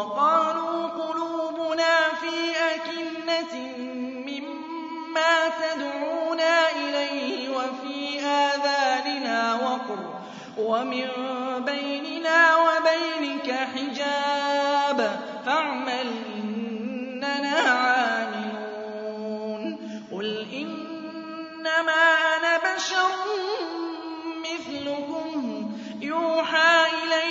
وقالوا قلوبنا في أكنة مما تدعونا إليه وفي آذاننا وقر ومن بيننا وبينك حجاب فاعمل إننا عاملون قل إنما أنا بشر مثلكم يوحى إلي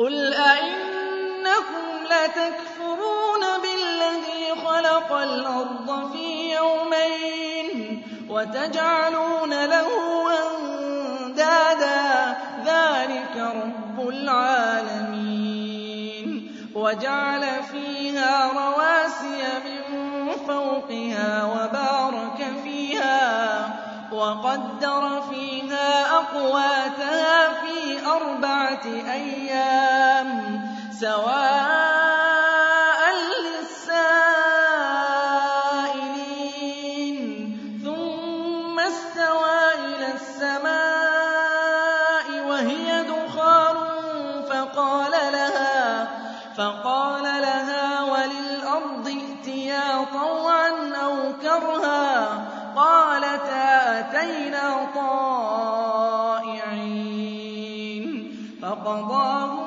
قل أئنكم لتكفرون بالذي خلق الأرض في يومين وتجعلون له أندادا ذلك رب العالمين وجعل فيها رواسي من فوقها وبارك فيها وقدر فيها أقواتها في أربعة أيام سواء أتينا طائعين فقضاهن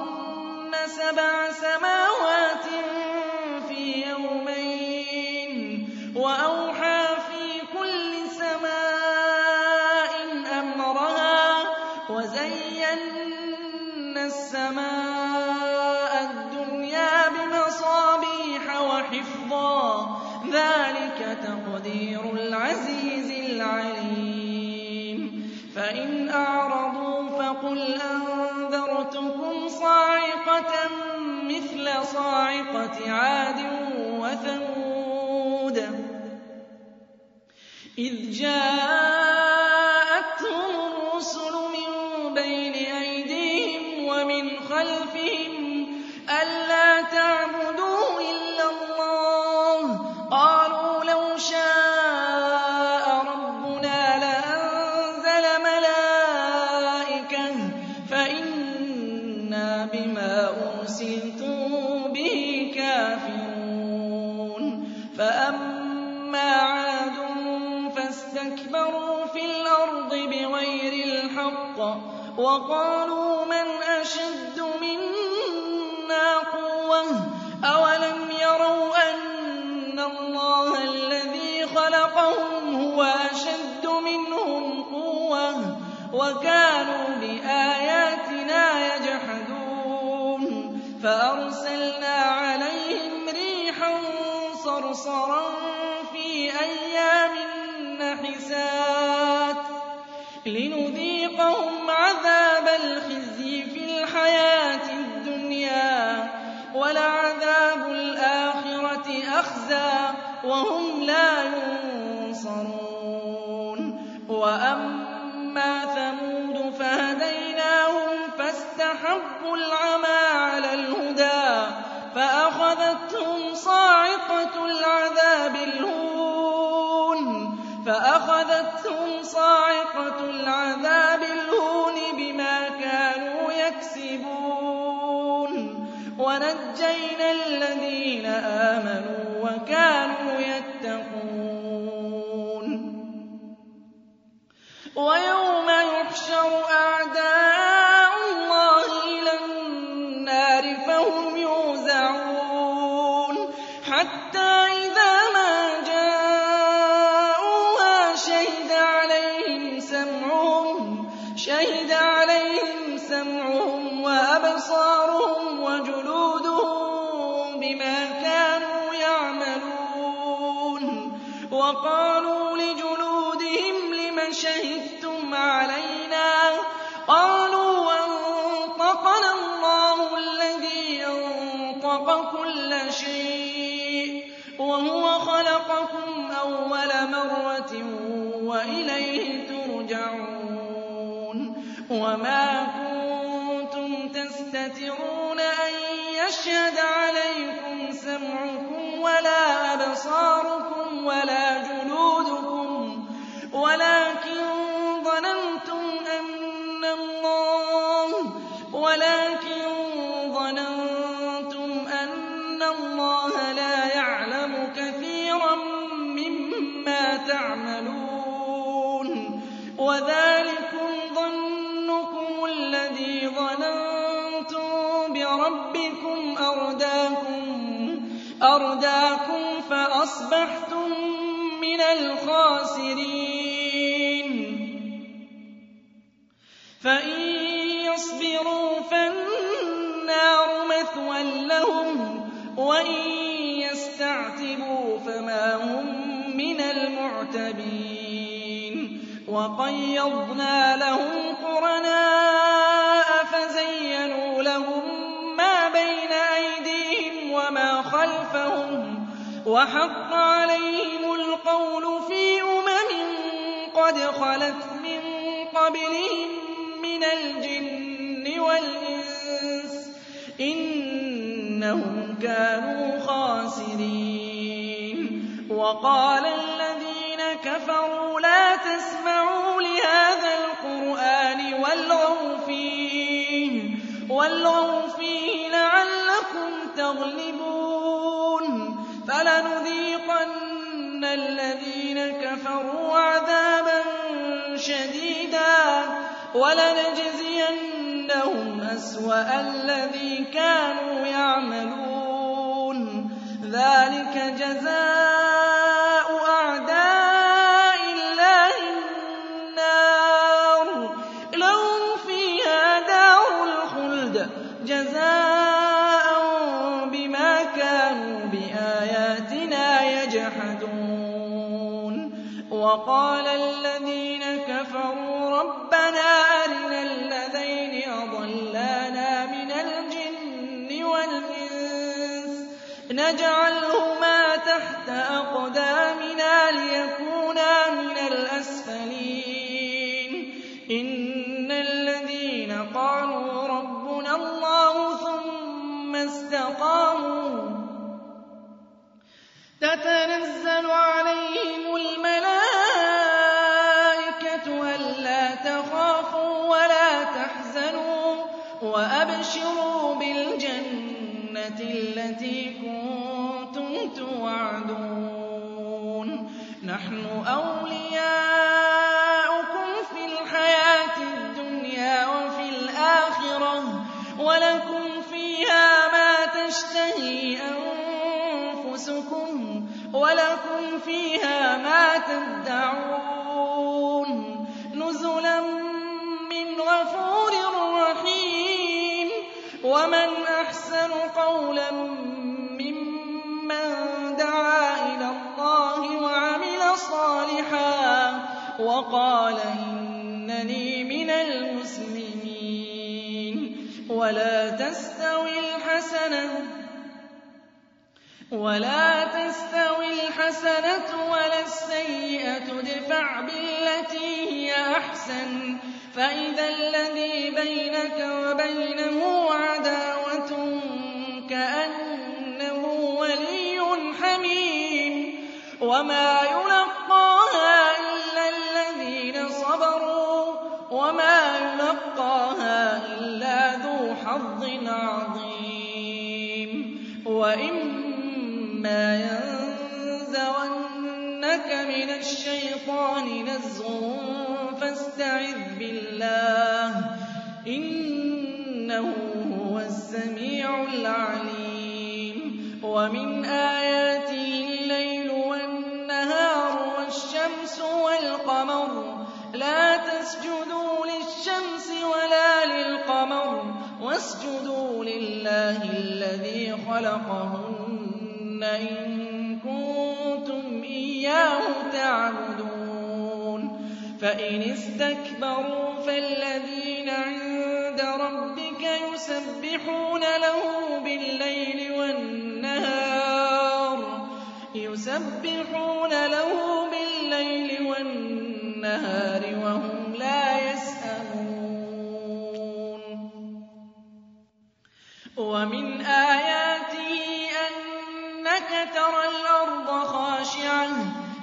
فإن أعرضوا فقل أنذرتكم صاعقة مثل صاعقة عاد وثمود إذ جاءتهم الرسل من بين أيديهم ومن خلفهم بما أرسلتم به كافرون فأما عاد فاستكبروا في الأرض بغير الحق وقالوا من أشد صرصرا في أيام نحسات لنذيقهم عذاب الخزي في الحياة الدنيا ولعذاب الآخرة أخزى وهم لا ينصرون. وأما ثمود فهديناهم فاستحبوا العمى على الهدى فأخذتهم صاعقة العذاب الهون بما كانوا يكسبون ونجينا الذين آمنوا وَكَانُوا شَيْءٍ وَهُوَ خَلَقَكُمْ أَوَّلَ مَرَّةٍ وَإِلَيْهِ تُرْجَعُونَ وَمَا كُنتُمْ تَسْتَتِرُونَ أَن يَشْهَدَ عَلَيْكُمْ سَمْعُكُمْ وَلَا أَبْصَارُكُمْ وَلَا جُلُودُكُمْ وَلَٰكِن فَأَصْبَحْتُم مِّنَ الْخَاسِرِينَ. فَإِن يَصْبِرُوا فَالنَّارُ مَثْوًى لَّهُمْ وَإِن يَسْتَعْتِبُوا فَمَا هُم مِّنَ الْمُعْتَبِينَ. وَقَيَّضْنَا لَهُمْ قُرَنَاءَ فَزَيَّنُوا لَهُم مَّا بَيْنَ أَيْدِيهِمْ وَمَا خَلْفَهُمْ وَحَقَّ خَلَتْ مِن قَبْلِهِم مِّنَ الْجِنِّ وَالْإِنسِ ۖ إِنَّهُمْ كَانُوا خَاسِرِينَ. وَقَالَ الَّذِينَ كَفَرُوا لَا تَسْمَعُوا لِهَٰذَا الْقُرْآنِ وَالْغَوْا فِيهِ لَعَلَّكُمْ تَغْلِبُونَ. فَلَنُذِيقَنَّ الَّذِينَ كَفَرُوا عَذَابًا شَدِيدًا وَلَنَجْزِيَنَّهُمْ أَسْوَأَ الَّذِي كَانُوا يَعْمَلُونَ. ذَٰلِكَ جَزَاءُ أَقْدَامِنَا لِيَكُونَا مِنَ الْأَسْفَلِينَ. إِنَّ الَّذِينَ قَالُوا رَبُّنَا اللَّهُ ثُمَّ اسْتَقَامُوا تَتَنَزَّلُ عَلَيْهِمُ الْمَلَائِكَةُ نَحْنُ أَوْلِيَاؤُكُمْ فِي الْحَيَاةِ الدُّنْيَا وَفِي الْآخِرَةِ ۖ وَلَكُمْ فِيهَا مَا تَشْتَهِي أَنفُسُكُمْ وَلَكُمْ فِيهَا مَا تَدَّعُونَ وَقَالَ إِنَّنِي مِنَ الْمُسْلِمِينَ. وَلَا تَسْتَوِي الْحَسَنَةُ وَلَا السَّيِّئَةُ. ادْفَعْ بِالَّتِي هِيَ أَحْسَنُ. فَإِذَا الَّذِي بَيْنَكَ وَبَيْنَهُ عَدَاوَةٌ كَأَنَّهُ وَلِيٌّ حَمِيمٌ. وَمَا يُلَقَّاهَا وَمَا يُلَقَّاهَا إِلَّا ذُو حَظٍّ عَظِيمٍ. وَإِمَّا لك مِنَ الشَّيْطَانِ نَزْغٌ فَاسْتَعِذْ بِاللَّهِ ۖ إِنَّهُ هُوَ السَّمِيعُ الْعَلِيمُ. وَمِنْ آيَاتِهِ لَا تَسْجُدُوا لِلشَّمْسِ وَلَا لِلْقَمَرِ وَاسْجُدُوا لِلَّهِ الَّذِي خَلَقَهُنَّ إِن كُنتُمْ إِيَّاهُ تَعْبُدُونَ. فَإِنِ اسْتَكْبَرُوا فَالَّذِينَ عِندَ رَبِّكَ يُسَبِّحُونَ لَهُ بِاللَّيْلِ وَالنَّهَارِ يُسَبِّحُونَ لَهُ بِاللَّيْلِ وَالنَّهَارِ وَهُمْ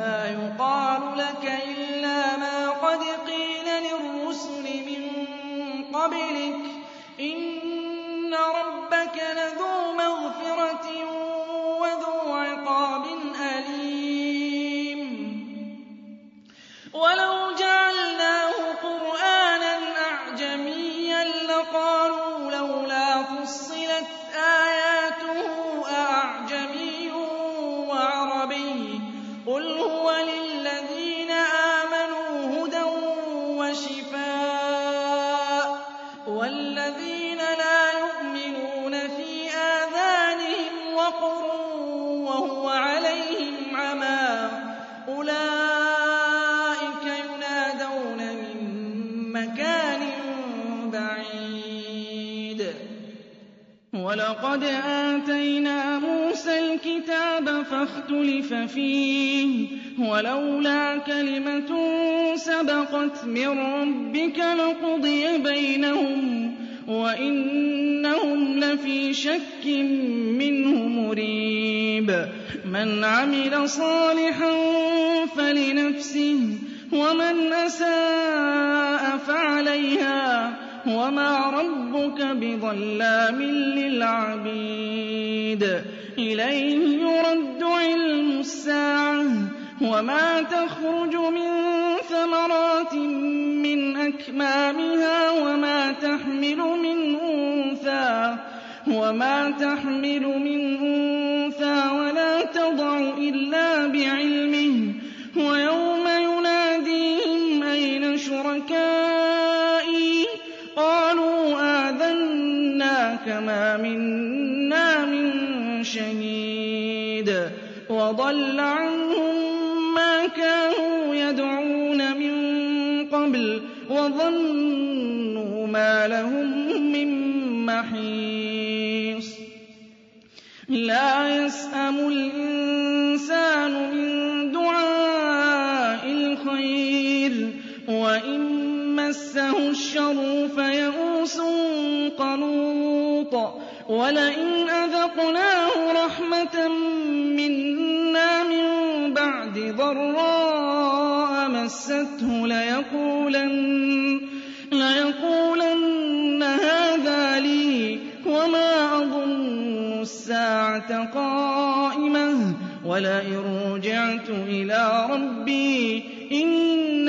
مَّا يُقَالُ لَكَ إِلَّا مَا قَدْ قِيلَ لِلرُّسُلِ مِن قَبْلِكَ ۚ وَلَقَدْ آتَيْنَا مُوسَى الْكِتَابَ فَاخْتُلِفَ فِيهِ ۚ وَلَوْلَا كَلِمَةٌ سَبَقَتْ مِن رَّبِّكَ لَقُضِيَ بَيْنَهُمْ وَإِنَّهُمْ لَفِي شَكٍّ مِّنْهُ مُرِيبٍ. مَّنْ عَمِلَ صَالِحًا فَلِنَفْسِهِ وَمَنْ أَسَاءَ فَعَلَيْهَا وَمَا رَبُّكَ بِظَلَّامٍ لِّلْعَبِيدِ إِلَيْهِ يُرَدُّ عِلْمُ السَّاعَةِ وَمَا تَخْرُجُ مِن ثَمَرَاتٍ مِّنْ أَكْمَامِهَا وَمَا تَحْمِلُ مِنْ أُنثَىٰ وَمَا تحمل من أُنثَىٰ وَضَلَّ عَنْهُم مَّا كَانُوا يَدْعُونَ مِن قَبْلُ وَظَنُّوا مَا لَهُم مِّن مَّحِيصٍ لَّا يَسْأَمُ الْإِنسَانُ مِن دُعَاءِ الْخَيْرِ وَإِن مَّسَّهُ الشَّرُّ فَيَئُوسٌ قَنُوطٌ وَلَئِنْ أَذَقْنَاهُ رَحْمَةً ضَرَّاءَ مَسَّتْهُ لَيَقُولَنَّ هَٰذَا لِي وَمَا أَظُنُّ السَّاعَةَ قَائِمَةً. وَلَئِن رُّجِعْتُ إِلَىٰ رَبِّي إِنَّ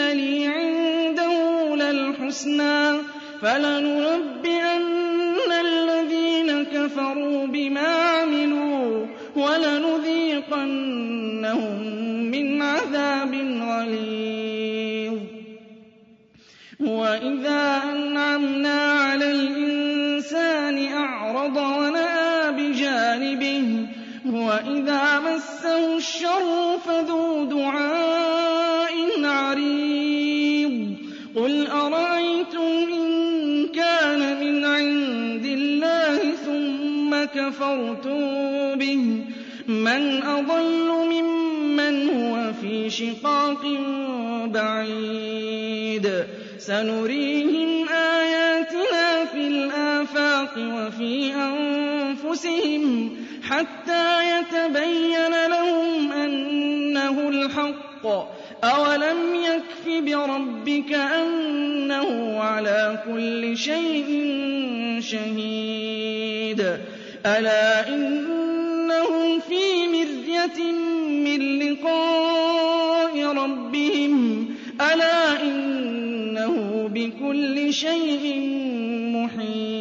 الْحُسْنَىٰ فَلَنُنَبِّئَنَّ الَّذِينَ كَفَرُوا بِمَا عَمِلُوا وَلَنُذِيقَنَّهُم عَذَابٍ غَلِيظٍ. وَإِذَا أَنْعَمْنَا عَلَى الْإِنسَانِ أَعْرَضَ وَنَأَىٰ بِجَانِبِهِ وَإِذَا مَسَّهُ الشَّرُّ فَذُو دُعَاءٍ عَرِيضٍ. قُلْ أَرَأَيْتُمْ إِن كَانَ مِنْ عِندِ اللَّهِ ثُمَّ كَفَرْتُم بِهِ؟ مَنْ أَضَلُّ مِمَّنْ هُوَ فِي شِقَاقٍ بَعِيدٍ. سَنُرِيهِمْ آيَاتِنَا فِي الْآفَاقِ وَفِي أَنفُسِهِمْ حَتَّىٰ يَتَبَيَّنَ لَهُمْ أَنَّهُ الْحَقُّ ۗ. أَوَلَمْ يَكْفِ بِرَبِّكَ أَنَّهُ عَلَىٰ كُلِّ شَيْءٍ شَهِيدٌ. أَلَا إِنَّهُمْ فِي بنية من لقاء ربهم ألا إنه بكل شيء محيط